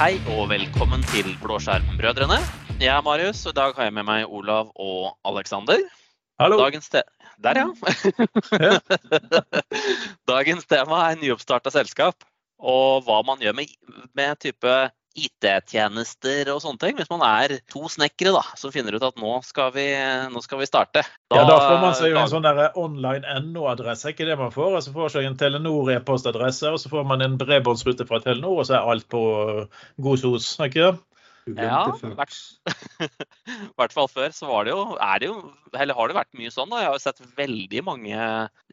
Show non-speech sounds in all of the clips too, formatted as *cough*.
Hei og velkommen til Blåskjermbrødrene. Jeg er Marius, og i dag har jeg med meg Olav og Aleksander. Hallo. Dagens te Der, ja. *laughs* Dagens tema er nyoppstarta selskap og hva man gjør med, med type IT-tjenester og sånne ting. Hvis man er to snekkere da, som finner ut at nå skal vi, nå skal vi starte. ja, da får man seg jo en sånn der online NO-adresse, ikke det man får. Altså får seg en Telenor e-postadresse, og så får man en bredbåndsrute fra Telenor, og så er alt på god sos. ikke det? Ja, i hvert, *laughs* hvert fall før så var det jo, er det jo, eller har det vært mye sånn. da, Jeg har jo sett veldig mange,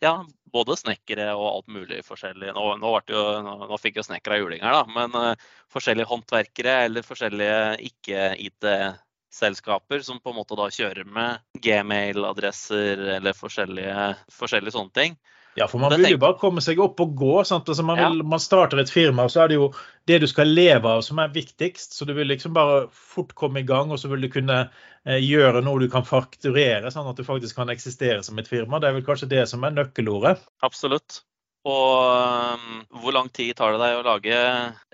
ja, både snekkere og alt mulig forskjellig. Nå, nå, jo, nå, nå fikk jo snekkere juling her, da, men uh, forskjellige håndverkere eller forskjellige ikke-IT-selskaper som på en måte da kjører med gmail-adresser eller forskjellige, forskjellige sånne ting. Ja, for man vil jo bare komme seg opp og gå. Altså man, vil, man, starter et firma, og så er det jo det du skal leve av som er viktigst. Så du vil liksom bare fort komme i gang, og så vil du kunne eh, gjøre noe du kan fakturere, sånn at du faktisk kan eksistere som et firma. Det er vel kanskje det som er nøkkelordet? Absolutt. Og um, hvor lang tid tar det deg å lage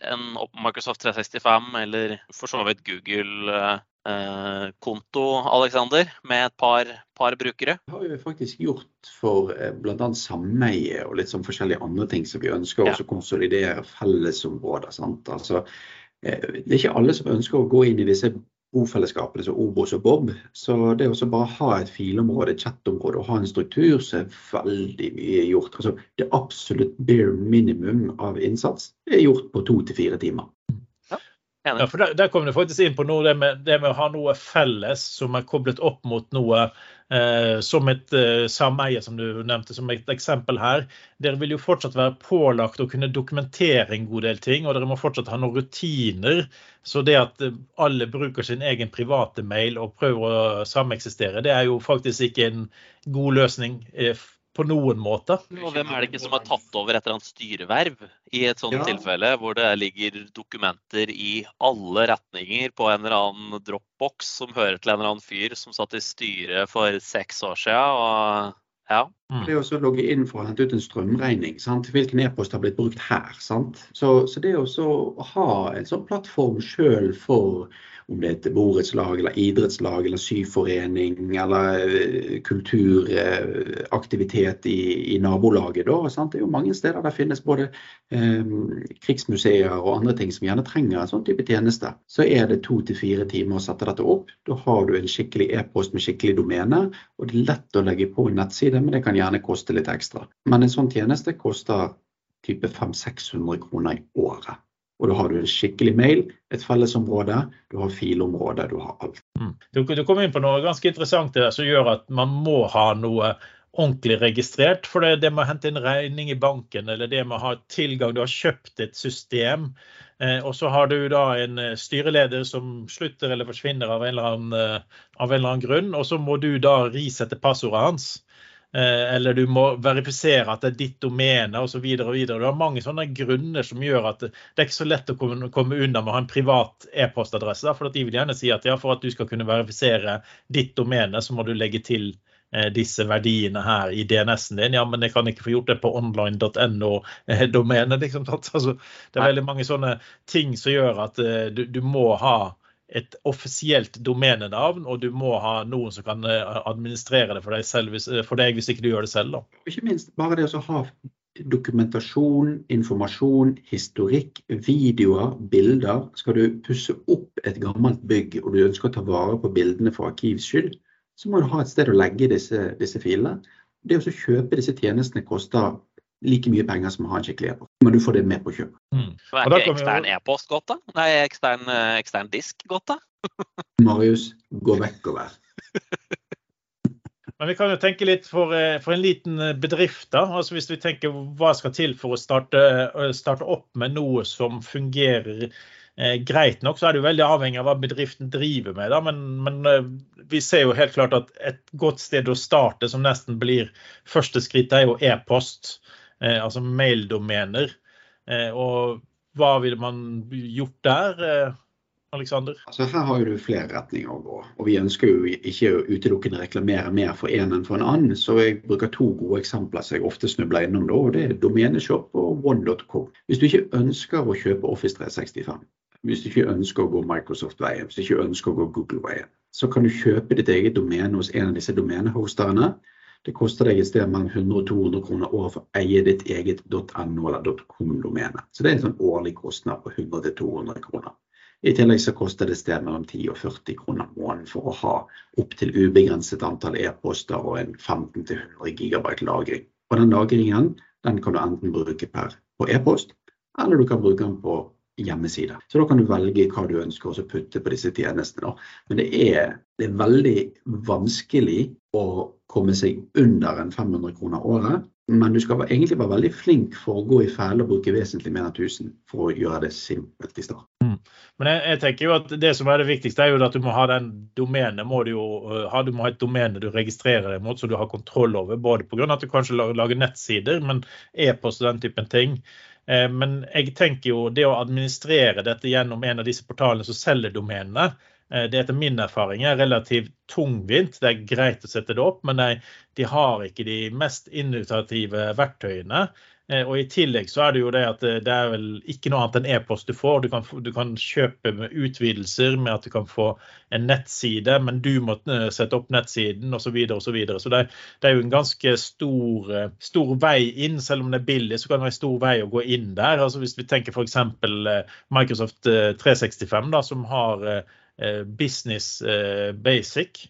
en Microsoft 365 eller for så vidt Google Eh, konto, Alexander, med et par, par, brukere? Det har vi faktisk gjort for eh, bl.a. sameie og litt sånn forskjellige andre ting som vi ønsker ja. å konsolidere fellesområder. Sant? Altså, eh, det er ikke alle som ønsker å gå inn i disse bofellesskapene som Obos og Bob. Så det å bare ha et filområde, et chattområde og ha en struktur, så er veldig mye gjort. Altså, det absolutt bare minimum av innsats er gjort på to til fire timer. Ja, for der, der kommer du faktisk inn på noe, det med, det med, å ha noe felles som er koblet opp mot noe eh, som et eh, sameie, som du nevnte som et eksempel her. Dere vil jo fortsatt være pålagt å kunne dokumentere en god del ting, og dere må fortsatt ha noen rutiner. Så det at eh, alle bruker sin egen private mail og prøver å sameksistere, det er jo faktisk ikke en god løsning eh, på noen måte. Og hvem er det ikke som har tatt over et eller annet styreverv i et sånt ja. tilfelle, hvor det ligger dokumenter i alle retninger på en eller annen dropbox som hører til en eller annen fyr som satt i styret for seks år siden? Og, ja. Mm. Det å logge inn for å hente ut en strømregning, sant? hvilken e-post har blitt brukt her? Sant? Så, så det å ha en sånn plattform sjøl for om det er et borettslag eller idrettslag eller syforening eller eh, kulturaktivitet i, i nabolaget. Da, det er jo mange steder der finnes både eh, krigsmuseer og andre ting som gjerne trenger en sånn type tjeneste. Så er det to til fire timer å sette dette opp. Da har du en skikkelig e-post med skikkelig domene. Og det er lett å legge på en nettside, men det kan gjerne koste litt ekstra. Men en sånn tjeneste koster type 500-600 kroner i året. Og da har du en skikkelig mail, et fellesområde, du har filområde, du har alt. Mm. Du, du kom inn på noe ganske interessant der som gjør at man må ha noe ordentlig registrert. For det, det med å hente en regning i banken, eller det med å ha tilgang Du har kjøpt et system, eh, og så har du da en eh, styreleder som slutter eller forsvinner av en eller annen, eh, av en eller annen grunn, og så må du da risette passordet hans. Eh, eller du må verifisere at det er ditt domene osv. Du har mange sånne grunner som gjør at det er ikke så lett å komme, komme unna med å ha en privat e-postadresse. For de vil gjerne si at ja, for at du skal kunne verifisere ditt domene, så må du legge til eh, disse verdiene her i DNS-en din. Ja, men jeg kan ikke få gjort det på online.no-domenet. Eh, liksom. *laughs* Altså, det er veldig mange sånne ting som gjør at du, du må ha et offisielt domenenavn, og du må ha noen som kan eh, administrere det for deg, selv, eh, for deg hvis ikke du gjør det selv. Da. Ikke minst bare det å ha dokumentasjon, informasjon, historikk, videoer, bilder. Skal du pusse opp et gammelt bygg og du ønsker å ta vare på bildene for arkivs skyld, så må du ha et sted å legge disse, disse filene. Det å kjøpe disse tjenestene koster like mye penger som å ha en skikkelig e-post. Men du får det med på kjøpet. Mm. Er ikke ekstern e-post godt, da? Nei, ekstern, eh, ekstern disk godt, da? *laughs* Marius, gå vekk og vær. Men vi kan jo tenke litt for, eh, for, en liten eh, bedrift. da, altså Hvis vi tenker hva skal til for å starte, starte opp med noe som fungerer eh, greit nok, så er det jo veldig avhengig av hva bedriften driver med. da, Men, men vi ser jo helt klart at et godt sted å starte, som nesten blir første skritt, er jo e-post. Eh, altså maildomener. Eh, og hva ville man gjort der? Eh, Alexander? Altså her har du flere retninger å gå. og Vi ønsker jo ikke å utelukkende reklamere mer for en enn for en annen. Så jeg bruker to gode eksempler som jeg ofte snubler innom. Da, og Det er Domeneshop og one.com. Hvis du ikke ønsker å kjøpe Office 365, hvis du ikke ønsker å gå Microsoft-veien, hvis du ikke ønsker å gå Google-veien, så kan du kjøpe ditt eget domene hos en av disse domenehosterne. Det koster deg et sted mellom 100 og 200 kroner året for å eie ditt eget .no eller .com-domene. Så det er en sånn årlig kostnad på 100-200 kroner. I tillegg så koster det et sted mellom 10 og 40 kroner måneden for å ha opptil ubegrenset antall e-poster og en 15-100 gigabyte lagring. Og den lagringen den kan du enten bruke per, på e-post, eller du kan bruke den på hjemmeside. Så da kan du velge hva du ønsker å putte på disse tjenestene. Men det er, det er, veldig vanskelig å komme seg under en 500 kroner året. Men du skal egentlig være veldig flink for å gå i fele og bruke vesentlig mer enn 1000 for å gjøre det simpelt i start. Mm. Men jeg, jeg, tenker jo at det som er det viktigste, er jo at du må ha den domenet må du jo ha. Du må ha et domene du registrerer deg mot, så du har kontroll over. Både pga. at du kanskje lager nettsider, men e-post og den typen ting. Eh, men jeg tenker jo det å administrere dette gjennom en av disse portalene som selger domenene, det etter min erfaring er relativt tungvint. Det er greit å sette det opp, men de, de har ikke de mest innovative verktøyene. Eh, og I tillegg så er det jo det at det er vel ikke noe annet enn e-post du får. Du kan, du kan, kjøpe med utvidelser med at du kan få en nettside, men du må eh, sette opp nettsiden osv. Så, videre, og så, videre. så det, det, er jo en ganske stor, eh, stor, vei inn. Selv om det er billig, så kan det være en stor vei å gå inn der. Altså Hvis vi tenker f.eks. Microsoft 365, da, som har Business Basic,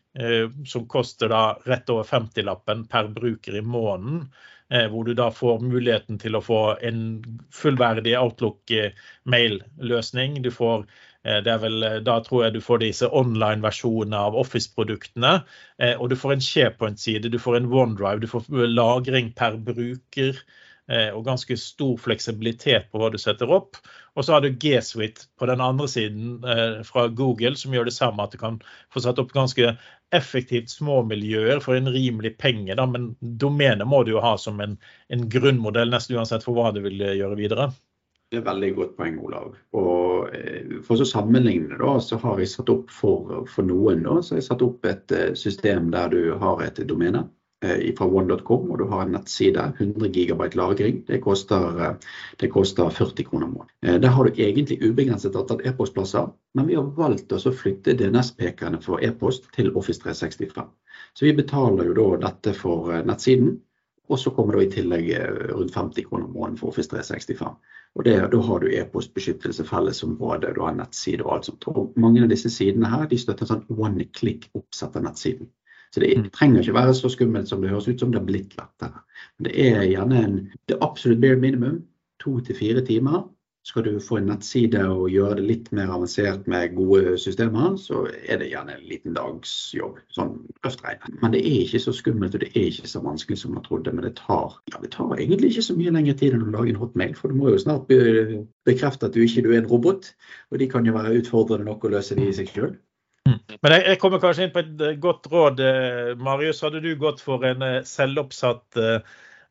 som koster da rett over 50-lappen per bruker i måneden. Eh, hvor du da får muligheten til å få en fullverdig Outlook-mail-løsning. Du får eh, det er vel, eh, Da tror jeg du får disse online-versjonene av Office-produktene. Og du får en SharePoint-side, du får en OneDrive, du får lagring per bruker. Og ganske stor fleksibilitet på hva du setter opp. Og så har du G-Suite på den andre siden fra Google, som gjør det samme. At du kan få satt opp ganske effektivt små miljøer for en rimelig penge. Da, men domenet må du jo ha som en, en grunnmodell nesten uansett for hva du vil eh, gjøre videre. Det er et veldig godt poeng, Olav. Og eh, For å sammenligne da, så har jeg satt opp for, for noen da, så har jeg satt opp et eh, system der du har et domene Eh, fra one.com, og du har en nettside. 100 GB lagring. Det koster, eh, det koster 40 kroner måneden. Eh, der har du egentlig ubegrenset antall e-postplasser, men vi har valgt å flytte DNS-pekerne for e-post til Office 365. Så vi betaler jo da dette for nettsiden. Og så kommer det i tillegg rundt 50 kroner måneden for Office 365. Og det, Da har du e-postbeskyttelse, fellesområde, du har nettside og alt sånt. Og mange av disse sidene her de støtter sånn one click oppsett av nettsiden. Så det mm. trenger ikke være så skummelt som det høres ut som det har blitt lettere. Men det er gjerne en, det absolutt bare minimum. To til fire timer. Skal du få en nettside og gjøre det litt mer avansert med gode systemer, så er det gjerne en liten dags jobb. Sånn røft regnet. Men det er ikke så skummelt og det er ikke så vanskelig som man trodde. Men det tar, ja, det tar egentlig ikke så mye lengre tid enn å lage en hotmail. For du må jo snart bekrefte at du ikke er en robot. Og de kan jo være utfordrende nok å løse de i seg sjøl. Mm. Men jeg, jeg, kommer kanskje inn på et eh, godt råd. Eh, Marius, hadde du gått for en eh, selvoppsatt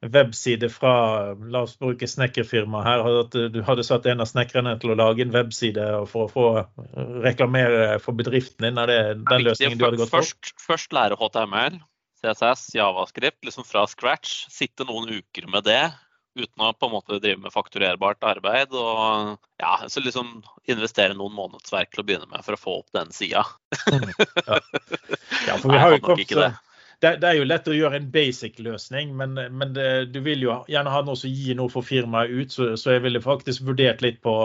webside fra la oss bruke snekkerfirmaet her, at du hadde satt en av snekkerne til å lage en webside for å få reklamere for bedriften din? Er det den løsningen du hadde gått for? Først, først lære HTML, CSS, Javascript, liksom fra scratch. Sitte noen uker med det uten å på en måte drive med fakturerbart arbeid. Og ja, så liksom investere noen månedsverk til å begynne med for å få opp den sida. ja. *laughs* ja. for vi har jo kommet så det, det, er jo lett å gjøre en basic-løsning, men, men det, du vil jo gjerne ha noe som gir noe for firmaet ut. Så, så, jeg ville faktisk vurdert litt på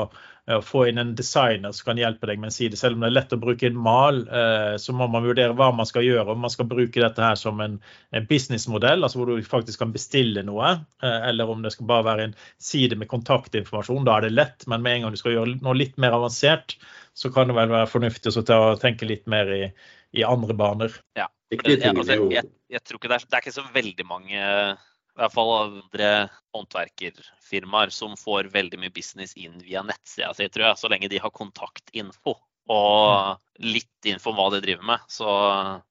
å få inn en designer som kan hjelpe deg med en side. Selv om det er lett å bruke en mal, eh, så må man vurdere hva man skal gjøre. Om man skal bruke dette her som en, en businessmodell, altså hvor du faktisk kan bestille noe, eh, eller om det skal bare være en side med kontaktinformasjon. Da er det lett, men med en gang du skal gjøre noe litt mer avansert, så kan det vel være fornuftig å tenke litt mer i, i andre baner. Ja. Jeg, altså, jeg, jeg, tror ikke det er, det er ikke så veldig mange i hvert fall andre håndverkerfirmaer som får veldig mye business inn via nettsida si, tror jeg. Så lenge de har kontaktinfo og litt info om hva de driver med, så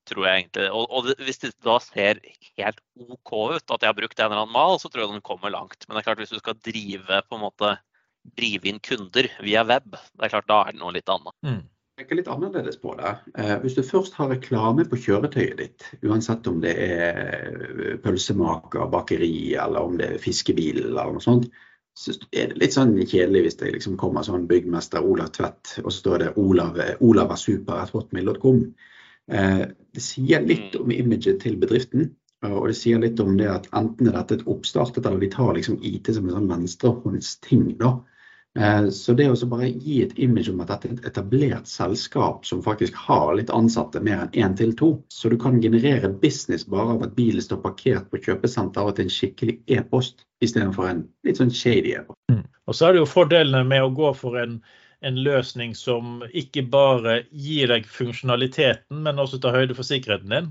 tror jeg egentlig Og, og hvis det da ser helt OK ut at de har brukt en eller annen mal, så tror jeg den kommer langt. Men det er klart hvis du skal drive på en måte drive inn kunder via web, det er klart da er det noe litt annet. Mm tenke litt annerledes på det. Eh, hvis du først har reklame på kjøretøyet ditt, uansett om det er pølsemaker, bakeri eller om det er fiskebil eller noe sånt, så er det litt sånn kjedelig hvis det liksom kommer sånn byggmester Olav Tvedt, og så står det Olav, Olav er super at hotmail.com. Eh, det sier litt om imaget til bedriften. Og det sier litt om det at enten er dette et oppstartet, eller vi tar liksom IT som en sånn venstrehåndsting. da. Eh, så det å bare gi et image om at dette er et etablert selskap som faktisk har litt ansatte, mer enn én til to, så du kan generere business bare av at bilen står parkert på kjøpesenter og til en skikkelig e-post, istedenfor en litt sånn shady e-post. Mm. Og så er det jo fordelene med å gå for en, en løsning som ikke bare gir deg funksjonaliteten, men også tar høyde for sikkerheten din.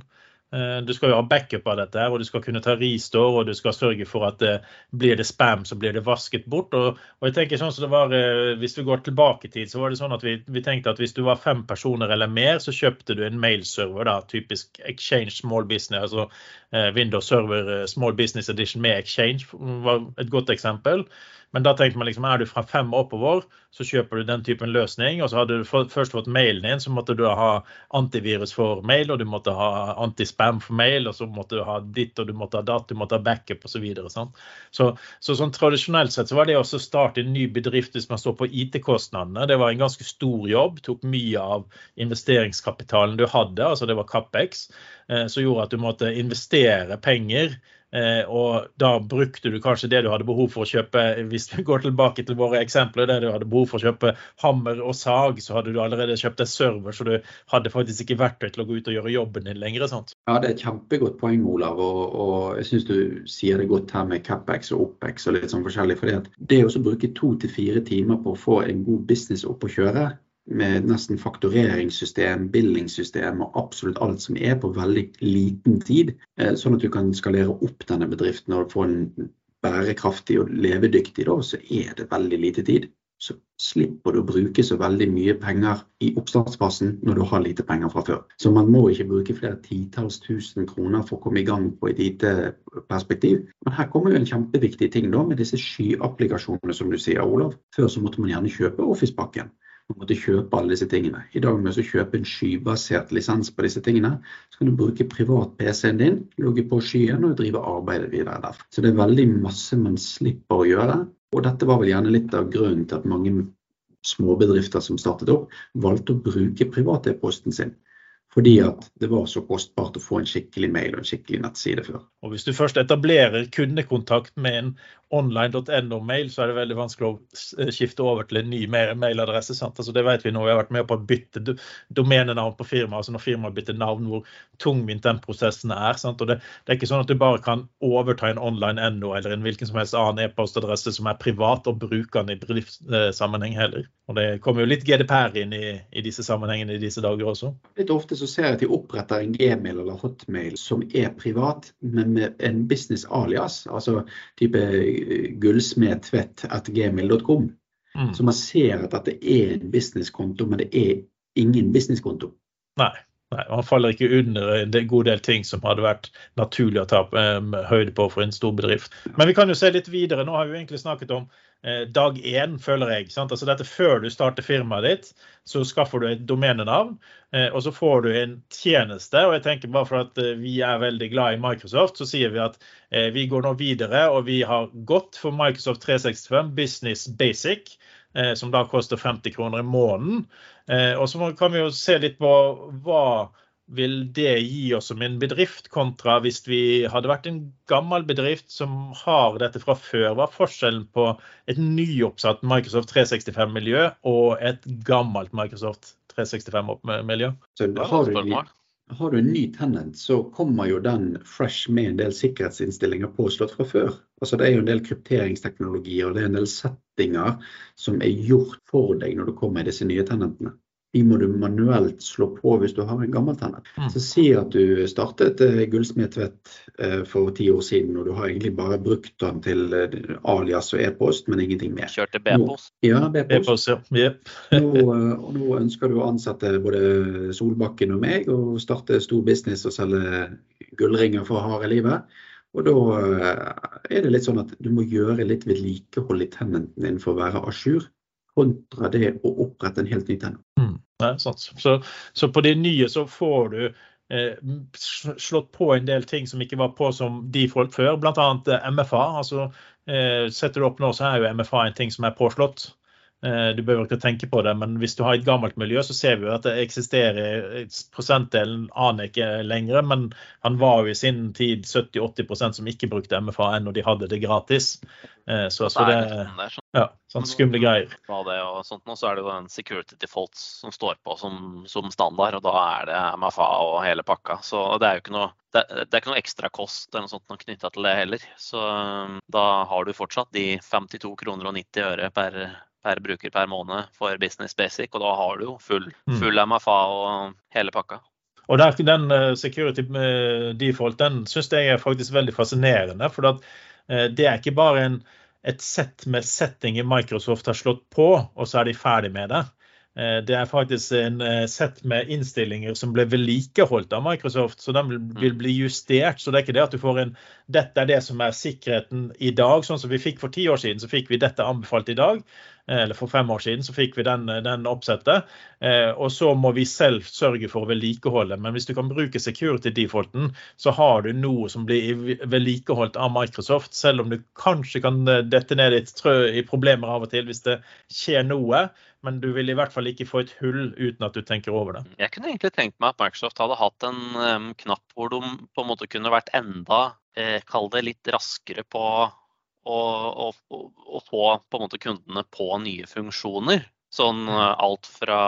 Eh, du skal jo ha backup av dette, og du skal kunne ta restore og du skal sørge for at det, blir det spam, så blir det vasket bort. Og, og jeg tenker sånn som det var, eh, Hvis vi går tilbake i tid, så var det sånn at vi, vi, tenkte at hvis du var fem personer eller mer, så kjøpte du en mailserver, da, typisk Exchange Small Business, altså eh, Windows Server Small Business Edition med Exchange var et godt eksempel. Men da tenkte man liksom, er du fra fem og oppover, så kjøper du den typen løsning. Og så hadde du først fått mailen din, så måtte du ha antivirus for mail, og du måtte ha antispam for mail, og så måtte du ha ditt, og du måtte ha datt, du måtte ha backup osv. Så, videre, så, så sånn tradisjonelt sett så var det også å starte en ny bedrift hvis man står på IT-kostnadene. Det var en ganske stor jobb, tok mye av investeringskapitalen du hadde, altså det var Capex, eh, som gjorde at du måtte investere penger og da brukte du kanskje det du hadde behov for å kjøpe, hvis vi går tilbake til våre eksempler, det du hadde behov for å kjøpe hammer og sag, så hadde du allerede kjøpt en server, så du hadde faktisk ikke verktøy til å gå ut og gjøre jobben din lenger. Sant? Ja, det er et kjempegodt poeng, Olav. Og, og jeg syns du sier det godt her med Capex og Opex og litt sånn forskjellig. For det å bruke to til fire timer på å få en god business opp å kjøre, med nesten faktureringssystem, billingssystem og absolutt alt som er på veldig liten tid. Eh, sånn at du kan skalere opp denne bedriften og få den bærekraftig og levedyktig, da, så er det veldig lite tid. Så slipper du å bruke så veldig mye penger i oppstartsfasen når du har lite penger fra før. Så man må ikke bruke flere titalls tusen kroner for å komme i gang på et IT-perspektiv. Men her kommer jo en kjempeviktig ting da med disse skyapplikasjonene som du sier, Olav. Før så måtte man gjerne kjøpe Office-pakken å måtte kjøpe alle disse tingene. I dag må du også kjøpe en skybasert lisens på disse tingene, så kan du bruke privat-PC-en din, logge på skyen og drive arbeidet videre der. Så det er veldig masse man slipper å gjøre. Og dette var vel gjerne litt av grunnen til at mange småbedrifter som startet opp, valgte å bruke privat-e-posten sin. Fordi at det var så kostbart å få en skikkelig mail og en skikkelig nettside før. Og Hvis du først etablerer kundekontakt med en online.no-mail, så er det veldig vanskelig å eh, skifte over til en ny mailadresse. Sant? Altså, det vet vi nå. Vi har vært med på å bytte domenenavn på firmaet. Altså når firmaet bytter navn, hvor tungvint den prosessen er. Sant? Og det, det, er ikke sånn at du bare kan overta en online.no eller en hvilken som helst annen e-postadresse som er privat, og bruke den i bedriftssammenheng heller. Og Det kommer jo litt GDPR inn i, i, disse sammenhengene i disse dager også. Litt ofte så ser jeg at de oppretter en gmail eller hotmail som er privat, men med en business alias. altså type gullsmedtvedt.gmil.com. Mm. Så man ser at dette er en businesskonto, men det er ingen businesskonto. Nei. Nei, Man faller ikke under en god del ting som hadde vært naturlig å ta um, høyde på for en stor bedrift. Men vi kan jo se litt videre. Nå har vi egentlig snakket om eh, dag én, føler jeg. Sant? Altså dette Før du starter firmaet ditt, så skaffer du et domenenavn. Eh, og så får du en tjeneste. og jeg tenker Bare for at eh, vi er veldig glad i Microsoft, så sier vi at vi går nå videre, og vi har gått for Microsoft 365 Business Basic. Eh, som da koster 50 kroner i måneden. Eh, og så kan vi jo se litt på hva vil det gi oss som en bedrift, kontra hvis vi hadde vært en gammel bedrift som har dette fra før? Hva er forskjellen på et nyoppsatt Microsoft 365-miljø og et gammelt Microsoft 365-miljø? Så Har, har, du en ny tenant, så kommer jo den fresh med en del sikkerhetsinnstillinger påslått fra før. Altså Det er jo en del krypteringsteknologier og det er en del settinger som er gjort for deg når du kommer i disse nye tenentene. De må du manuelt slå på hvis du har en gammel tenner. Mm. Så si at du startet uh, Gullsmedtvedt uh, for ti år siden, og du har egentlig bare brukt den til uh, alias og e-post, men ingenting mer. Kjørte B-post? Ja, B-post. Ja. Yep. nå, nå ønsker du å ansette både Solbakken og meg og starte stor business og selge gullringer for harde livet. Og da er det litt sånn at du må gjøre litt vedlikehold i tennene din for å være a jour, kontra det å opprette en helt ny tenner. Mm. Nei, så, så, på de nye så får du eh, slått på en del ting som ikke var på som default før, bl.a. MFA. altså Setter du opp nå, så er jo MFA en ting som er påslått. Eh, du behøver ikke tenke på det, men hvis du har et gammelt miljø, så ser vi jo at det eksisterer Prosentdelen aner ikke lenger, men han var jo i sin tid 70-80% som ikke brukte MFA ennå de hadde det gratis. Eh, så, så det ja, sånn skumle greier. Og sånt, og så er det jo en security default som står på som, som, standard, og da er det MFA og hele pakka. Så det er jo ikke noe det, det er ikke noe ekstra kost eller noe sånt knytta til det heller. Så da har du fortsatt de 52 kroner og 90 øre per per bruker per måned for Business Basic, og da har du jo full, mm. full MFA og hele pakka. Og der, Den eh, security eh, default den syns jeg er faktisk veldig fascinerende. For at, eh, det er ikke bare en, et sett med settinger Microsoft har slått på, og så er de ferdig med det. Det er faktisk en sett med innstillinger som ble vedlikeholdt av Microsoft, så den vil mm. bli justert. Så det er ikke det at du får en Dette er det som er sikkerheten i dag. Sånn som vi fikk for ti år siden, så fikk vi dette anbefalt i dag. Eh, eller for fem år siden, så fikk vi den, den oppsettet. Eh, og så må vi selv sørge for å vedlikeholde. Men hvis du kan bruke security-defaulten, så har du noe som blir vedlikeholdt av Microsoft, selv om du kanskje kan eh, dette ned i problemer av og til hvis det skjer noe. Men du vil i hvert fall ikke få et hull uten at du tenker over det. Jeg kunne egentlig tenkt meg at Microsoft hadde hatt en um, knapp hvor de på en måte kunne vært enda, eh, kall det litt raskere på å, å, å få på en måte kundene på nye funksjoner. Sånn mm. eh, alt fra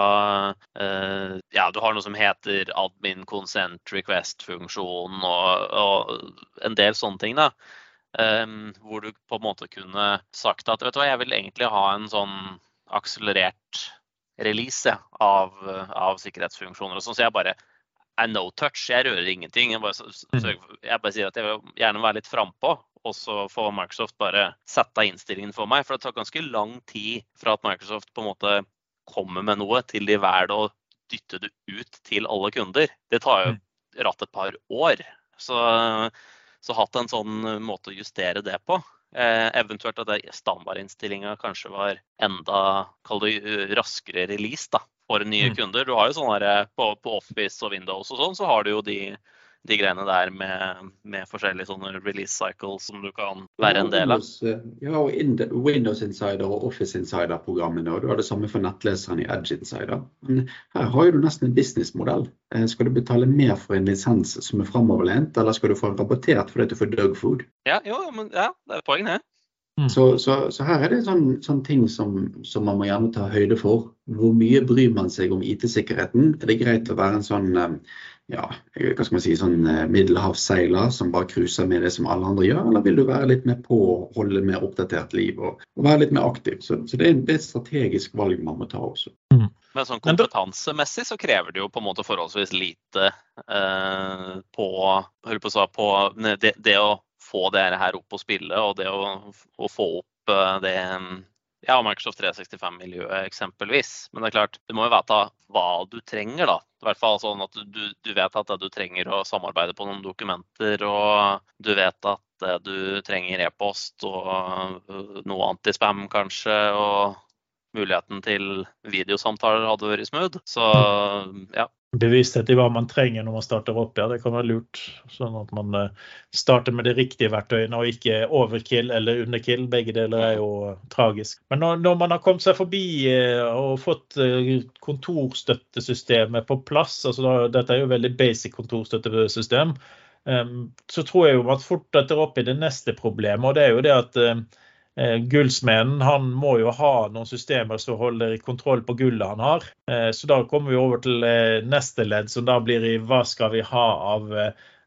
eh, Ja, du har noe som heter admin consent request-funksjon og, og, en del sånne ting. da. Um, hvor du på en måte kunne sagt at vet du hva, jeg vil egentlig ha en sånn akselerert release av, av, sikkerhetsfunksjoner. og sånn, Så jeg bare er no touch. Jeg rører ingenting. Jeg bare, mm. jeg bare sier at jeg vil gjerne være litt frampå og så får Microsoft bare sette innstillingen for meg. For det tar ganske lang tid fra at Microsoft på en måte kommer med noe, til de velger å dytte det ut til alle kunder. Det tar jo mm. ratt et par år. Så, så hatt en sånn måte å justere det på. Eh, eventuelt at standardinnstillinga kanskje var enda raskere release da, for nye mm. kunder. Du har jo sånn på, på, Office og Windows og sånn, så har du jo de de greiene der med, med, forskjellige sånne release cycles som du kan være en del av. Eh, ja, og Windows Insider og Office Insider-programmene. og Du har det samme for nettleseren i Edge Insider. Men her har du nesten en businessmodell. Eh, skal du betale mer for en lisens som er framoverlent, eller skal du få en rapportert fordi du får dogfood? Ja, jo, men ja, det er poeng, det. Mm. Så, så, så, her er det sånn, sånn ting som, som, man må gjerne ta høyde for. Hvor mye bryr man seg om IT-sikkerheten? Er det greit å være en sånn eh, ja, hva skal man si, sånn eh, middelhavsseiler som bare cruiser med det som alle andre gjør, eller vil du være litt mer på, holde mer oppdatert liv og, og være litt mer aktiv? Så, så det, er, det, er, et strategisk valg man må ta også. Mm. Men sånn kompetansemessig så krever det jo på en måte forholdsvis lite eh, på, på, på det, det, å få det her opp og spille, og det å, å få opp eh, det ja, Microsoft 365-miljøet eksempelvis. Men det er klart, du må jo vite hva du trenger, da. I hvert fall sånn at du, du vet at du trenger å samarbeide på noen dokumenter, og du vet at du trenger e-post og noe antispam kanskje, og muligheten til videosamtaler hadde vært smooth. Så ja, bevissthet i hva man trenger når man starter opp. Ja, det kan være lurt. Sånn at man eh, starter med de riktige verktøyene og ikke overkill eller underkill. Begge deler er jo tragisk. Men når, når man har kommet seg forbi eh, og fått eh, kontorstøttesystemet på plass, altså da, dette er jo veldig basic kontorstøttesystem, så tror jeg jo man fort detter opp i det neste problemet. og det er jo det at gullsmeden han må jo ha noen systemer som holder kontroll på gullet han har. Eh, så da kommer vi over til eh, neste ledd, som da blir i hva skal vi ha av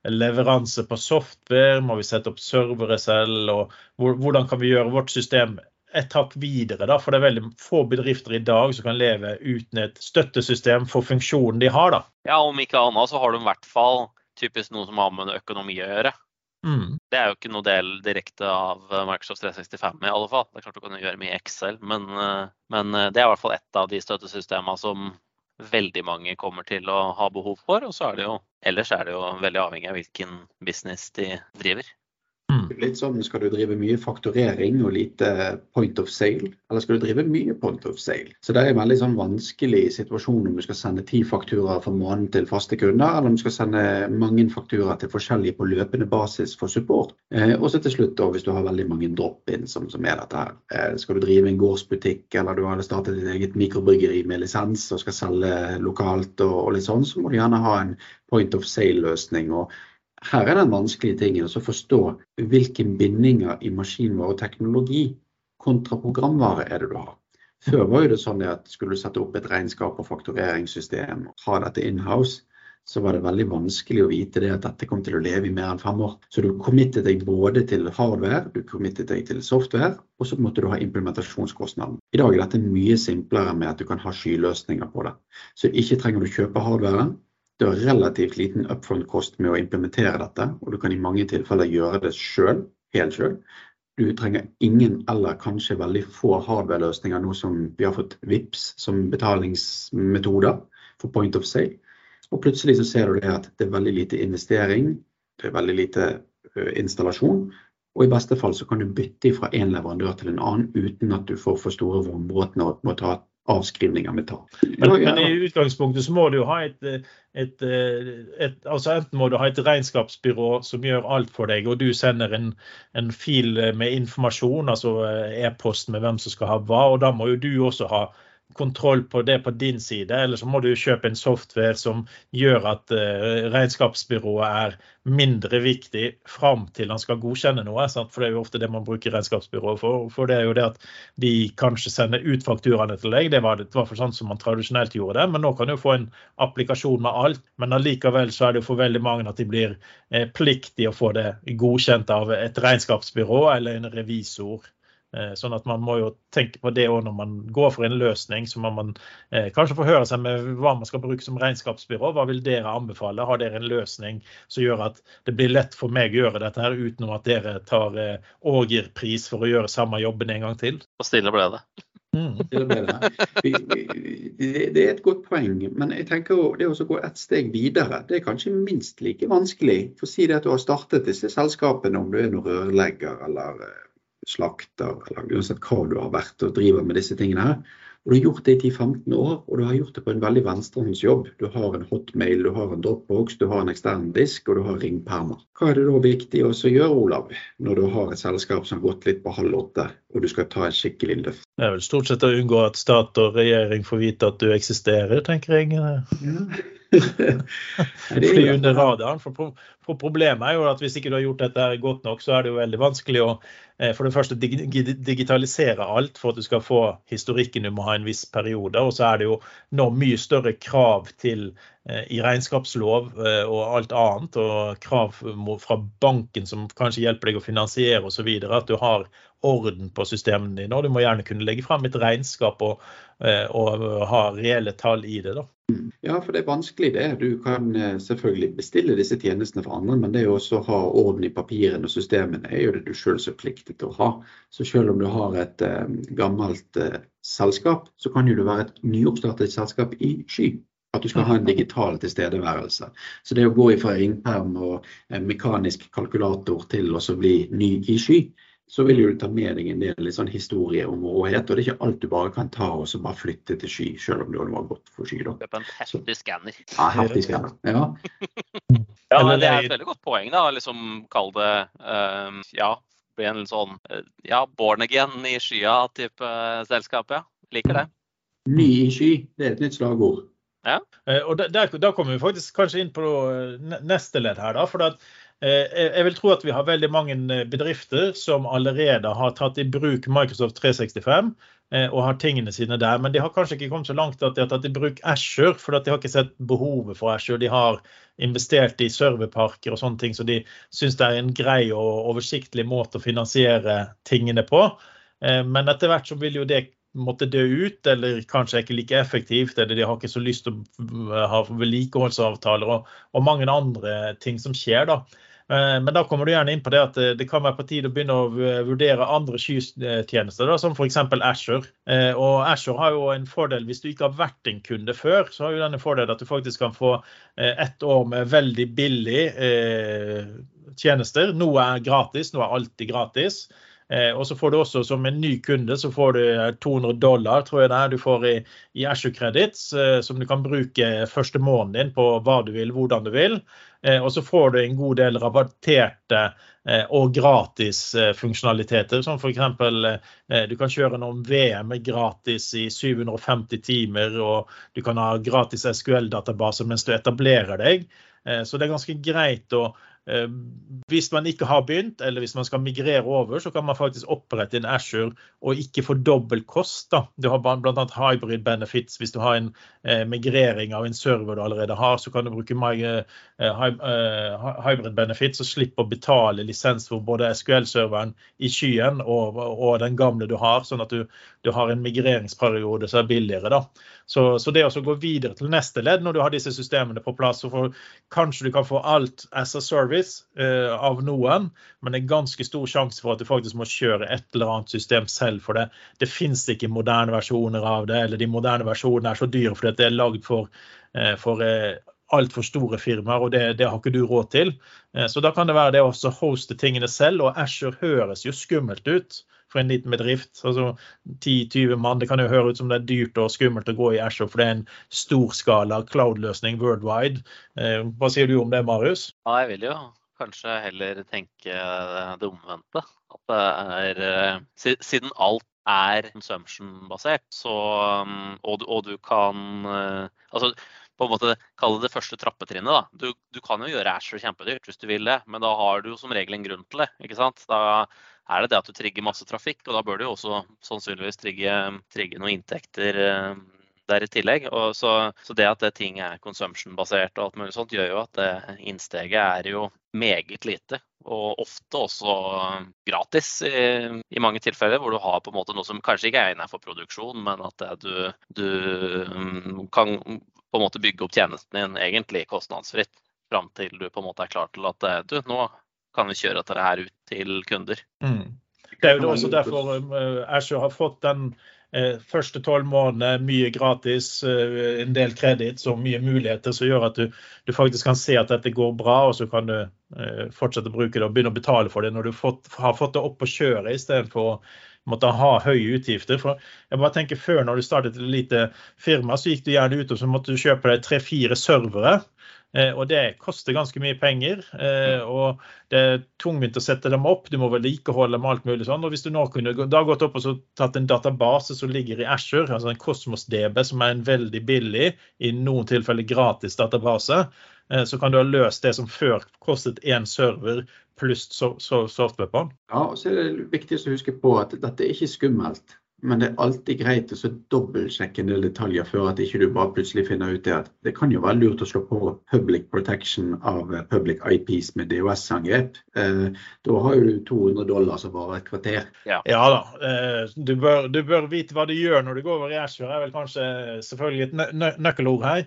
leveranse på software? Må vi sette opp servere selv? Og hvordan kan vi gjøre vårt system et hakk videre? da, For det er veldig få bedrifter i dag som kan leve uten et støttesystem for funksjonen de har. da. Ja, Om ikke annet så har du i hvert fall typisk noe som har med økonomi å gjøre. Mm. Det er jo ikke noe del direkte av eh, Microsoft 365 i alle fall. Det er klart du kan gjøre mye i Excel, men, eh, men, eh, det er i hvert fall ett av de støttesystemene som veldig mange kommer til å ha behov for. Og så er det jo ellers er det jo veldig avhengig av hvilken business de driver. Mm. Litt sånn, Skal du drive mye fakturering og lite point of sale, eller skal du drive mye point of sale? Så Det er en veldig sånn vanskelig situasjon om du skal sende ti fakturaer for måneden til faste kunder, eller om du skal sende mange fakturaer til forskjellige på løpende basis for support. Eh, og så til slutt, da, hvis du har veldig mange drop-in som, som, er dette her. Eh, skal du drive en gårdsbutikk, eller du har startet ditt eget mikrobryggeri med lisens og skal selge lokalt og, og litt sånn, så må du gjerne ha en point of sale-løsning. og her er den vanskelige tingen å forstå hvilke bindinger i maskinvare og teknologi kontra programvare er det du har. Før var det sånn at skulle du sette opp et regnskap og faktureringssystem og ha dette in-house, så var det veldig vanskelig å vite det at dette kom til å leve i mer enn fem år. Så du committet deg både til hardware, du committet deg til software, og så måtte du ha implementasjonskostnaden. I dag er dette mye simplere med at du kan ha skyløsninger på det. Så ikke trenger du kjøpe hardwaren, du har relativt liten upfront-kost med å implementere dette, og du kan i mange tilfeller gjøre det sjøl, helt sjøl. Du trenger ingen eller kanskje veldig få hardware-løsninger, nå som vi har fått VIPS som betalingsmetoder for point of sale. Og plutselig så ser du det at det er veldig lite investering, det er veldig lite installasjon. Og i beste fall så kan du bytte fra en leverandør til en annen uten at du får for store vognbrudd og må ta avskrivninger vi tar. Men, men, i utgangspunktet så må du jo ha et, et, et, altså Enten må du ha et regnskapsbyrå som gjør alt for deg, og du sender en, en fil med informasjon, altså e-post med hvem som skal ha hva, og da må jo du også ha kontroll på det på din side, eller så må du kjøpe en software som gjør at uh, regnskapsbyrået er mindre viktig fram til han skal godkjenne noe. Sant? For det er jo ofte det man bruker regnskapsbyrået for. For det er jo det at de kanskje sender ut fakturaene til deg. Det var, det var for sånn som man tradisjonelt gjorde det. Men nå kan du få en applikasjon med alt. Men allikevel så er det jo for veldig mange at de blir pliktige pliktig å få det godkjent av et regnskapsbyrå eller en revisor. Eh, sånn at man må jo tenke på det òg når man går for en løsning. Så må man eh, kanskje forhøre seg med hva man skal bruke som regnskapsbyrå. Hva vil dere anbefale? Har dere en løsning som gjør at det blir lett for meg å gjøre dette her uten at dere tar eh, ågerpris for å gjøre samme jobben en gang til? Og stille ble det. Mm. *laughs* Det er et godt poeng, men jeg tenker det å gå et steg videre, det er kanskje minst like vanskelig. For å si det at du har startet disse selskapene, om du er noen rørlegger eller slakter, eller uansett hva du har vært og driver med disse tingene her. Og Du har gjort det i 10-15 år, og du har gjort det på en veldig venstrehåndsjobb. Du har en hotmail, du har en dropbox, du har en ekstern disk og du har ringpermer. Hva er det da viktig å gjøre, Olav, når du har et selskap som har gått litt på halv åtte, og du skal ta en skikkelig løft? Det er vel stort sett å unngå at stat og regjering får vite at du eksisterer, tenker jeg. Ja. *laughs* Fly under radaren. For, for, problemet er jo at hvis ikke du har gjort dette godt nok, så er det jo veldig vanskelig å eh, for det første digitalisere alt for at du skal få historikken du må ha en viss periode. Og så er det jo nå mye større krav til eh, i regnskapslov eh, og alt annet, og krav fra banken som kanskje hjelper deg å finansiere osv. At du har orden på systemene dine. Og du må gjerne kunne legge frem et regnskap og, og ha reelle tall i det. da. Ja, for det er vanskelig det. Du kan eh, selvfølgelig bestille disse tjenestene for andre, men det å ha orden i papirene og systemene er jo det du sjøl er pliktig til å ha. Så selv om du har et uh, gammelt uh, selskap, så kan jo du være et nyoppstartet selskap i sky. At du skal ha en digital tilstedeværelse. Så det å gå fra ringperm og mekanisk kalkulator til å bli ny i sky, så vil du ta med deg en del sånn historie om råhet. Og det er ikke alt du bare kan ta og så bare flytte til sky, selv om du har gått for sky. da. Kjøp en heftig skanner. Ja, heftig skanner. Ja. *laughs* ja, det er et veldig godt poeng, da. Liksom kall det uh, ja, bli en sånn uh, ja, born again i skya-type uh, selskap. Ja. Liker det. Ny i sky, det er et nytt slagord. Ja. Uh, og der, der, kommer vi faktisk kanskje inn på neste ledd her. da, for at Eh, jeg vil tro at vi har veldig mange eh, bedrifter som allerede har tatt i bruk Microsoft 365 eh, og har tingene sine der. Men de har kanskje ikke kommet så langt at de har tatt i bruk Asher, for de har ikke sett behovet for Asher. De har investert i serverparker og sånne ting, så de syns det er en grei og oversiktlig måte å finansiere tingene på. Men etter hvert så vil jo det måtte dø ut, eller kanskje ikke like effektivt, eller de har ikke så lyst til å ha vedlikeholdsavtaler og, og mange andre ting som skjer. da. Eh, men da kommer du gjerne inn på det at eh, det kan være på tide å begynne å vurdere andre skytjenester, som f.eks. Asher. Eh, og Asher har jo en fordel hvis du ikke har vært en kunde før, så har jo denne fordelen at du faktisk kan få ett år med veldig billig tjenester. Noe er gratis, noe er alltid gratis. Eh, og så får du også som en ny kunde så får du 200 dollar tror jeg det er, du får i, i Azure Credits, eh, som du kan bruke første måneden din på hva du vil, hvordan du vil. Eh, og så får du en god del rabatterte eh, og gratis eh, funksjonaliteter, som f.eks. Eh, du kan kjøre noen VM gratis i 750 timer, og du kan ha gratis SQL-databaser mens du etablerer deg. Så det er ganske greit å Eh, hvis man ikke har begynt, eller hvis man skal migrere over, så kan man faktisk opprette en Ashore og ikke få dobbel kost. Da. Du har bl.a. hybrid benefits. Hvis du har en eh, migrering av en server du allerede har, så kan du bruke eh, eh hybrid benefits og slippe å betale lisens for både SQL-serveren i skyen og, og, den gamle du har, sånn at du, du har en migreringsperiode som er billigere. da. Så, så, det å gå videre til neste ledd når du har disse systemene på plass, så får, kanskje du kan få alt as a service eh, av noen, men det er ganske stor sjanse for at du faktisk må kjøre et eller annet system selv for det. Det finnes ikke moderne versjoner av det, eller de moderne versjonene er så dyre fordi det er lagd for, eh, for eh, altfor store firmaer, og det, det, har ikke du råd til. Så da kan det være det å hoste tingene selv, og Asher høres jo skummelt ut for en liten bedrift. Altså 10-20 mann. Det kan jo høre ut som det er dyrt og skummelt å gå i Ashore, for det er en storskala cloud-løsning worldwide. Eh, hva sier du om det, Marius? Ja, jeg vil jo kanskje heller tenke det omvendte. At det er eh, Siden alt er consumption-basert, så og og, og, du kan eh, Altså på en måte kalle det første trappetrinnet. Du, du, kan jo gjøre Asher kjempedyrt hvis du vil det, men da har du jo som regel en grunn til det. ikke sant? Da er det det at du trigger masse trafikk, og da bør du jo også sannsynligvis trigge, trigge noen inntekter eh, der i tillegg. Så, så, det at det ting er consumption-basert og alt mulig sånt, gjør jo at det innsteget er jo meget lite. Og ofte også gratis i, i, mange tilfeller, hvor du har på en måte noe som kanskje ikke er egnet for produksjon, men at du, du, mm, kan på en måte bygge opp tjenesten din egentlig kostnadsfritt fram til du på en måte er klar til at du, nå kan vi kjøre dette her ut til kunder. Mm. Det er jo også derfor uh, Azure har fått den uh, første tolv månedene mye gratis, uh, en del kreditt og mye muligheter som gjør at du, du, faktisk kan se at dette går bra, og så kan du fortsette å bruke det og begynne å betale for det når du fått, har fått det opp å kjøre istedenfor å måtte ha høye utgifter. For jeg bare tenker Før, når du startet et lite firma, så gikk du gjerne ut og så måtte du kjøpe deg tre-fire servere. Eh, og det koster ganske mye penger. Eh, og det er tungvint å sette dem opp. Du må vedlikeholde dem alt mulig sånn. Og hvis du nå kunne da gått opp og tatt en database som ligger i Asher, altså en Cosmos DB, som er en veldig billig, i noen tilfeller gratis database, eh, så kan du ha løst det som før kostet én server pluss software på den. Ja, og så er det viktig å huske på at dette er ikke skummelt. Men det er alltid greit å dobbeltsjekke en del detaljer før at ikke du bare plutselig finner ut det at det kan jo være lurt å slå på public protection av eh, public IPs med DOS-angrep. Eh, da har jo du 200 dollar som varer et kvarter. Ja, ja da. Eh, du, bør, du, bør, vite hva du gjør når du går over i. Det er vel kanskje selvfølgelig et nø nøkkelord her.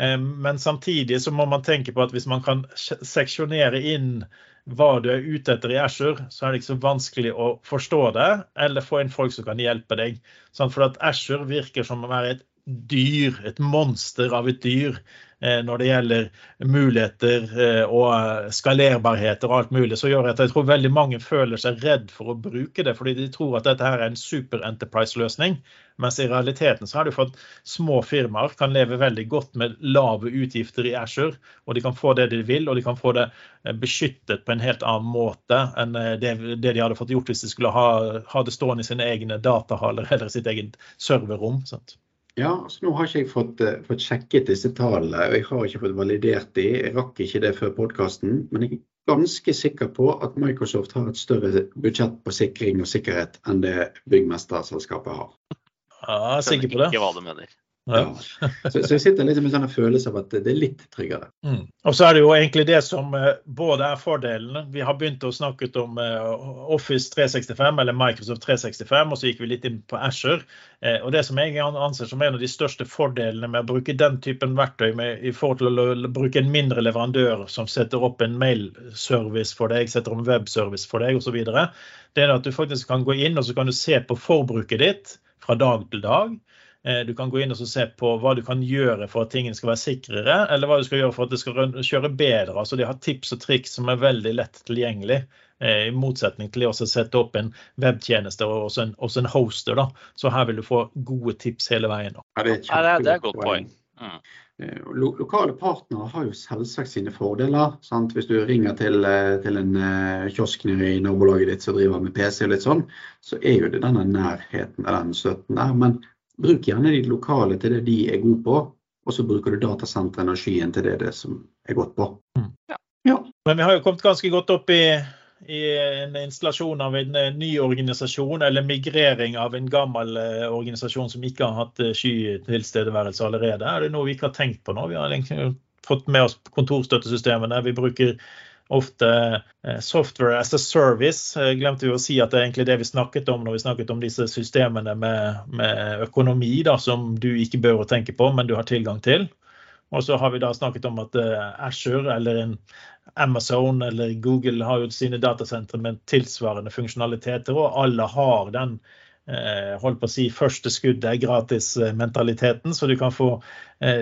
Eh, men samtidig så må man tenke på at hvis man kan seksjonere inn hva du er ute etter i Ashore, så er det ikke så vanskelig å forstå det, eller få inn folk som kan hjelpe deg. Sånn, for at Ashore virker som å være et dyr, et monster av et dyr. Eh, når det gjelder muligheter eh, og skalerbarheter og alt mulig, så gjør at jeg tror veldig mange føler seg redd for å bruke det, fordi de tror at dette her er en super enterprise-løsning. Mens i realiteten så har du fått små firmaer kan leve veldig godt med lave utgifter i Ashore, og de kan få det de vil, og de kan få det eh, beskyttet på en helt annen måte enn det, det de hadde fått gjort hvis de skulle ha, ha det stående i sine egne datahaller *laughs* eller sitt eget serverrom. Sant? Ja, altså Nå har ikke jeg fått, uh, fått, sjekket disse tallene, og jeg har ikke fått validert de. Jeg rakk ikke det før podkasten. Men jeg er ganske sikker på at Microsoft har et større budsjett på sikring og sikkerhet enn det byggmesterselskapet har. Ja, jeg er sikker på det. Ikke hva du mener. Ja. Så, så, jeg sitter litt med en følelse av at det er litt tryggere. Mm. Og så er det jo egentlig det som eh, både er fordelen. Vi har begynt å snakke om eh, Office 365 eller Microsoft 365, og så gikk vi litt inn på Asher. Eh, og det som jeg anser som en av de største fordelene med å bruke den typen verktøy med, i forhold til å bruke en mindre leverandør som setter opp en mailservice for deg, setter om webservice for deg osv., det er at du faktisk kan gå inn og så kan du se på forbruket ditt fra dag til dag. Eh, du kan gå inn og se på hva du kan gjøre for at tingene skal være sikrere, eller hva du skal gjøre for at det skal kjøre bedre. Altså De har tips og triks som er veldig lett tilgjengelig. Eh, I motsetning til å sette opp en webtjeneste og også en, også en hoster. da. Så her vil du få gode tips hele veien. Da. Ja, det, er et godt poeng. Mm. Eh, lokale partnere har jo selvsagt sine fordeler. Sant? Hvis du ringer til, til en kiosk i nabolaget ditt som driver med PC og litt sånn, så er jo det denne nærheten av den støtten der. Men Bruk gjerne de lokale til det de er gode på, og så bruker du datasenteret og skyen til det, det som er godt på. Mm. Ja. ja. Men vi har jo kommet ganske godt opp i, i en installasjon av en ny organisasjon, eller migrering av en gammel eh, organisasjon som ikke har hatt eh, skytilstedeværelse allerede. Er det noe vi ikke har tenkt på nå? Vi har fått med oss kontorstøttesystemene. Vi bruker ofte eh, software as a service. Glemte vi å si at det er egentlig det vi snakket om når vi snakket om disse systemene med, med økonomi da, som du ikke bør tenke på, men du har tilgang til. Og så har vi da snakket om at uh, Azure eller Amazon eller Google har jo sine datasentre med tilsvarende funksjonaliteter, og alle har den holdt på å si, første skuddet gratis-mentaliteten, så du kan få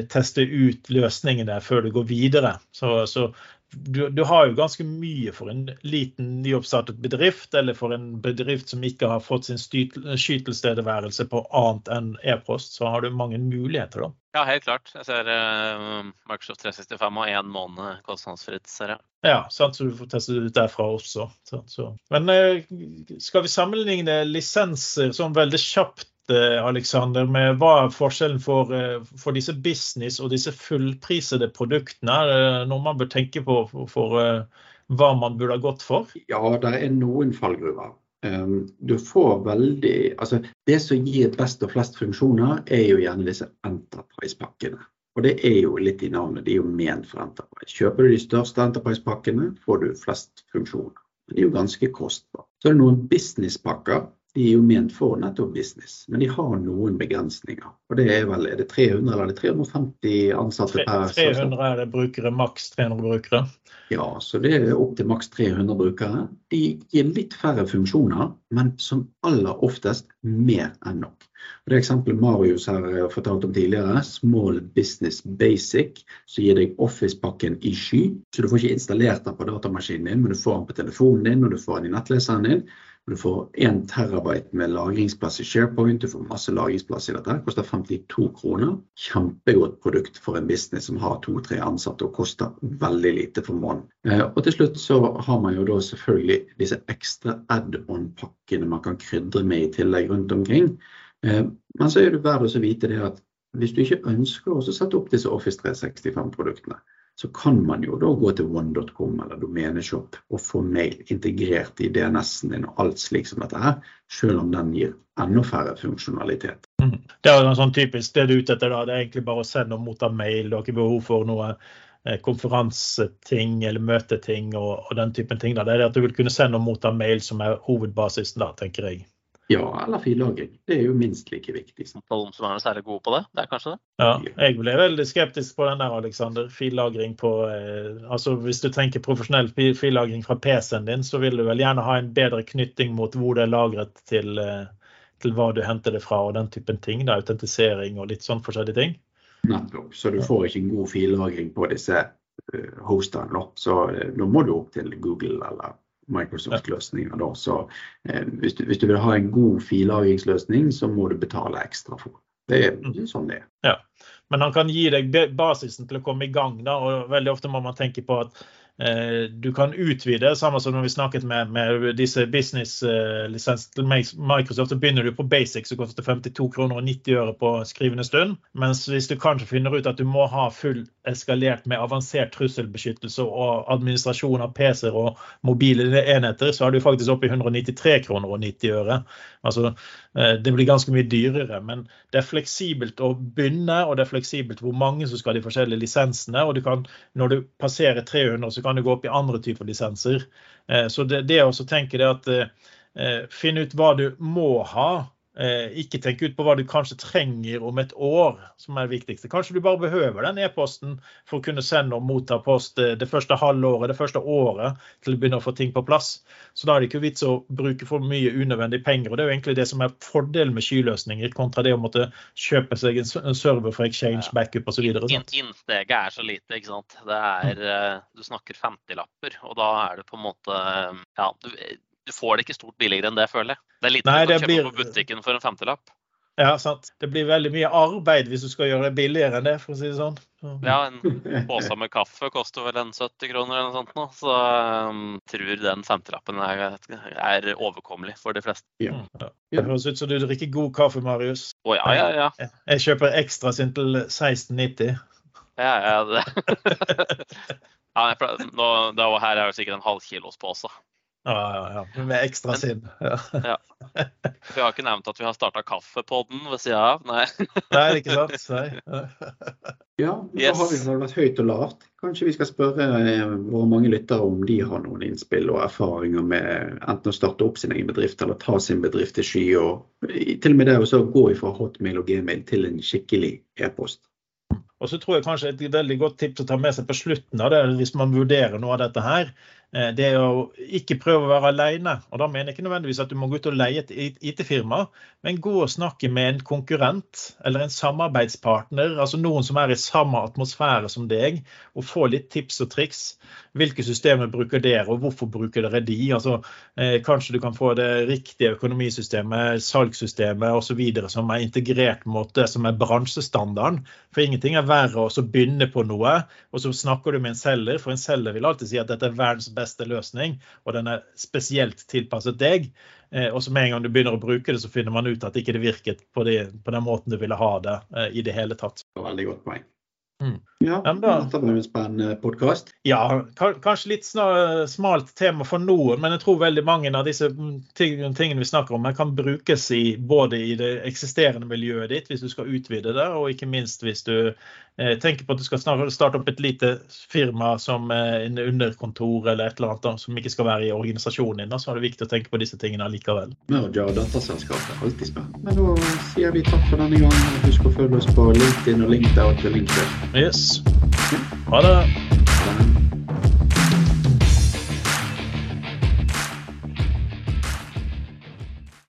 teste ut løsningene før du går videre. Så, så du, du, har jo ganske mye for en liten nyoppstartet bedrift, eller for en bedrift som ikke har fått sin skytelstedeværelse på annet enn e-post, så har du mange muligheter, da. Ja, helt klart. Jeg ser uh, Microsoft 365 og én måned kostnadsfritt, ser jeg. Ja, sant, så du får teste det ut derfra også. Så, så. Men uh, skal vi sammenligne lisenser sånn veldig kjapt Alexander, med hva er forskjellen for, eh, for, disse business og disse fullprisede produktene? Noe man bør tenke på for, for eh, hva man burde ha gått for? Ja, det er noen fallgruver. Ehm, du får veldig Altså, det som gir best og flest funksjoner, er jo gjerne disse Enterprise-pakkene. Og det er jo litt i navnet, de er jo ment for Enterprise. Kjøper du de største Enterprise-pakkene, får du flest funksjoner. Men de er jo ganske kostbare. Så er det noen business-pakker er jo ment for nettopp business, men de har noen begrensninger. Og det er vel er det 300 eller er det 350 ansatte per 300 er det brukere, maks 300 brukere. Ja, så det er opp til maks 300 brukere. De gir litt færre funksjoner, men som aller oftest mer enn nok. Og det eksempelet Marius har fortalt om tidligere, Small Business Basic, så gir deg Office-pakken i sky. Så du får ikke installert den på datamaskinen din, men du får den på telefonen din og du får den i nettleseren din. Du får 1 terabyte med lagringsplass i SharePoint, du får masse lagringsplass i dette. Det koster 52 kroner. Kjempegodt produkt for en business som har to-tre ansatte og koster veldig lite for måneden. Eh, og til slutt så har man jo da selvfølgelig disse ekstra add-on-pakkene man kan krydre med i tillegg rundt omkring. Eh, men så er det verdt å vite det at hvis du ikke ønsker å sette opp disse Office 365-produktene, så kan man jo da gå til one.com eller domeneshop og få mail integrert i DNS-en din og alt slik som dette her, selv om den gir enda færre funksjonalitet. Mm. Det er sånn typisk det du er ute etter da, det er egentlig bare å sende og motta mail. Du har ikke behov for noe eh, konferanseting eller møteting og, og, den typen ting. Da. Det er det at du vil kunne sende og motta mail som er hovedbasisen da, tenker jeg. Ja, eller fillagring. Det er jo minst like viktig. Noen som er særlig gode på det? Det er kanskje det? Ja, jeg ble veldig skeptisk på den der, Alexander. Fillagring på eh, Altså hvis du tenker profesjonell fillagring fra PC-en din, så vil du vel gjerne ha en bedre knytting mot hvor det er lagret til, eh, til hva du henter det fra og den typen ting. da, Autentisering og litt sånn forskjellige ting. Nettopp. Så du får ikke en god fillagring på disse uh, hostene. Så uh, nå må du opp til Google eller Microsoft-løsninger. eh, hvis, du, hvis, du, vil ha en god filagringsløsning, så må du betale ekstra for det. er mm. sånn det er. Ja. Men han kan gi deg basisen til å komme i gang. da, og Veldig ofte må man tenke på at du kan utvide, samme som når vi snakket med, med disse business-lisensene til Microsoft. Så begynner du på basic, som koster 52 kroner og 90 øre på skrivende stund. Mens hvis du kanskje finner ut at du må ha full eskalert med avansert trusselbeskyttelse og administrasjon av PC-er og mobile enheter, så er du faktisk oppe i 193 kroner og 90 øre. Altså, eh, det blir ganske mye dyrere, men det er fleksibelt å begynne, og det er fleksibelt hvor mange som skal ha de forskjellige lisensene. og du kan, Når du passerer 300, så kan du gå opp i andre typer lisenser. Eh, så det, det å tenke det at eh, finne ut hva du må ha Eh, ikke tenk ut på hva du kanskje trenger om et år, som er det viktigste. Kanskje du bare behøver den e-posten for å kunne sende og motta post det første halvåret, det første året, til du begynner å få ting på plass. Så da er det ikke vits å bruke for mye unødvendig penger. og Det er jo egentlig det som er fordelen med skyløsninger, kontra det å måtte kjøpe seg en server for exchange, backup osv. Innsteget er så lite, ikke sant. Det er, eh, du snakker 50-lapper, og da er det på en måte ja, du, du får det ikke stort billigere enn det, føler jeg. Det er lite Nei, du kan kjøpe blir... på butikken for en femtilapp. Ja, sant. Det blir veldig mye arbeid hvis du skal gjøre det billigere enn det, for å si det sånn. Ja, en pose med kaffe koster vel en 70 kroner eller noe sånt nå. Så um, tror den femtilappen er, er overkommelig for de fleste. Ja. ja. Det høres ut som du drikker god kaffe, Marius. Å oh, ja, ja, ja. Jeg kjøper ekstra sin til 1690. Ja, ja. Det. *laughs* ja, nå, det her er jo sikkert en halvkilospose. Ja, ja, ja. Med ekstra sinn. Ja. ja. Vi har ikke nevnt at vi har starta kaffepodden ved sida av. Nei. *laughs* Nei, ikke sant. Nei. Ja, da har vi vært høyt og lavt. Kanskje vi skal spørre eh, våre mange lyttere om de har noen innspill og erfaringer med enten å starte opp sin egen bedrift eller ta sin bedrift til sky. Og til og med det å gå fra hotmail og gmail til en skikkelig e-post. Og så tror jeg kanskje et veldig godt tips å ta med seg på slutten av det, hvis man vurderer noe av dette her, det er å ikke prøve å være alene. Og da mener jeg ikke nødvendigvis at du må gå ut og leie et IT-firma, men gå og snakke med en konkurrent eller en samarbeidspartner, altså noen som er i samme atmosfære som deg, og få litt tips og triks. Hvilke systemer bruker dere, og hvorfor bruker dere de? Altså, eh, kanskje du kan få det riktige økonomisystemet, salgssystemet osv. som er integrert mot det som er bransjestandarden. For ingenting er verre å begynne på noe, og så snakker du med en selger, for en selger vil alltid si at dette er verdens beste løsning, og den er spesielt tilpasset deg. Eh, og så med en gang du begynner å bruke det, så finner man ut at ikke det virket på, det, på den måten du ville ha det eh, i det hele tatt. Veldig godt poeng. Mm. Ja, dette var en spennende podkast. Ja, kanskje litt smalt tema for noen, men jeg tror veldig mange av disse tingene vi snakker om, kan brukes i, både i det eksisterende miljøet ditt, hvis du skal utvide det, og ikke minst hvis du eh, tenker på at du skal starte opp et lite firma som eh, en underkontor eller et eller annet som ikke skal være i organisasjonen din. Så er det viktig å tenke på disse tingene likevel. Merger og dataselskapet, alltid spennende. Men da sier vi takk for denne gangen. Husk å følge oss på LinkedIn og LinkedOut og LinkedIn. Yes. Ha det.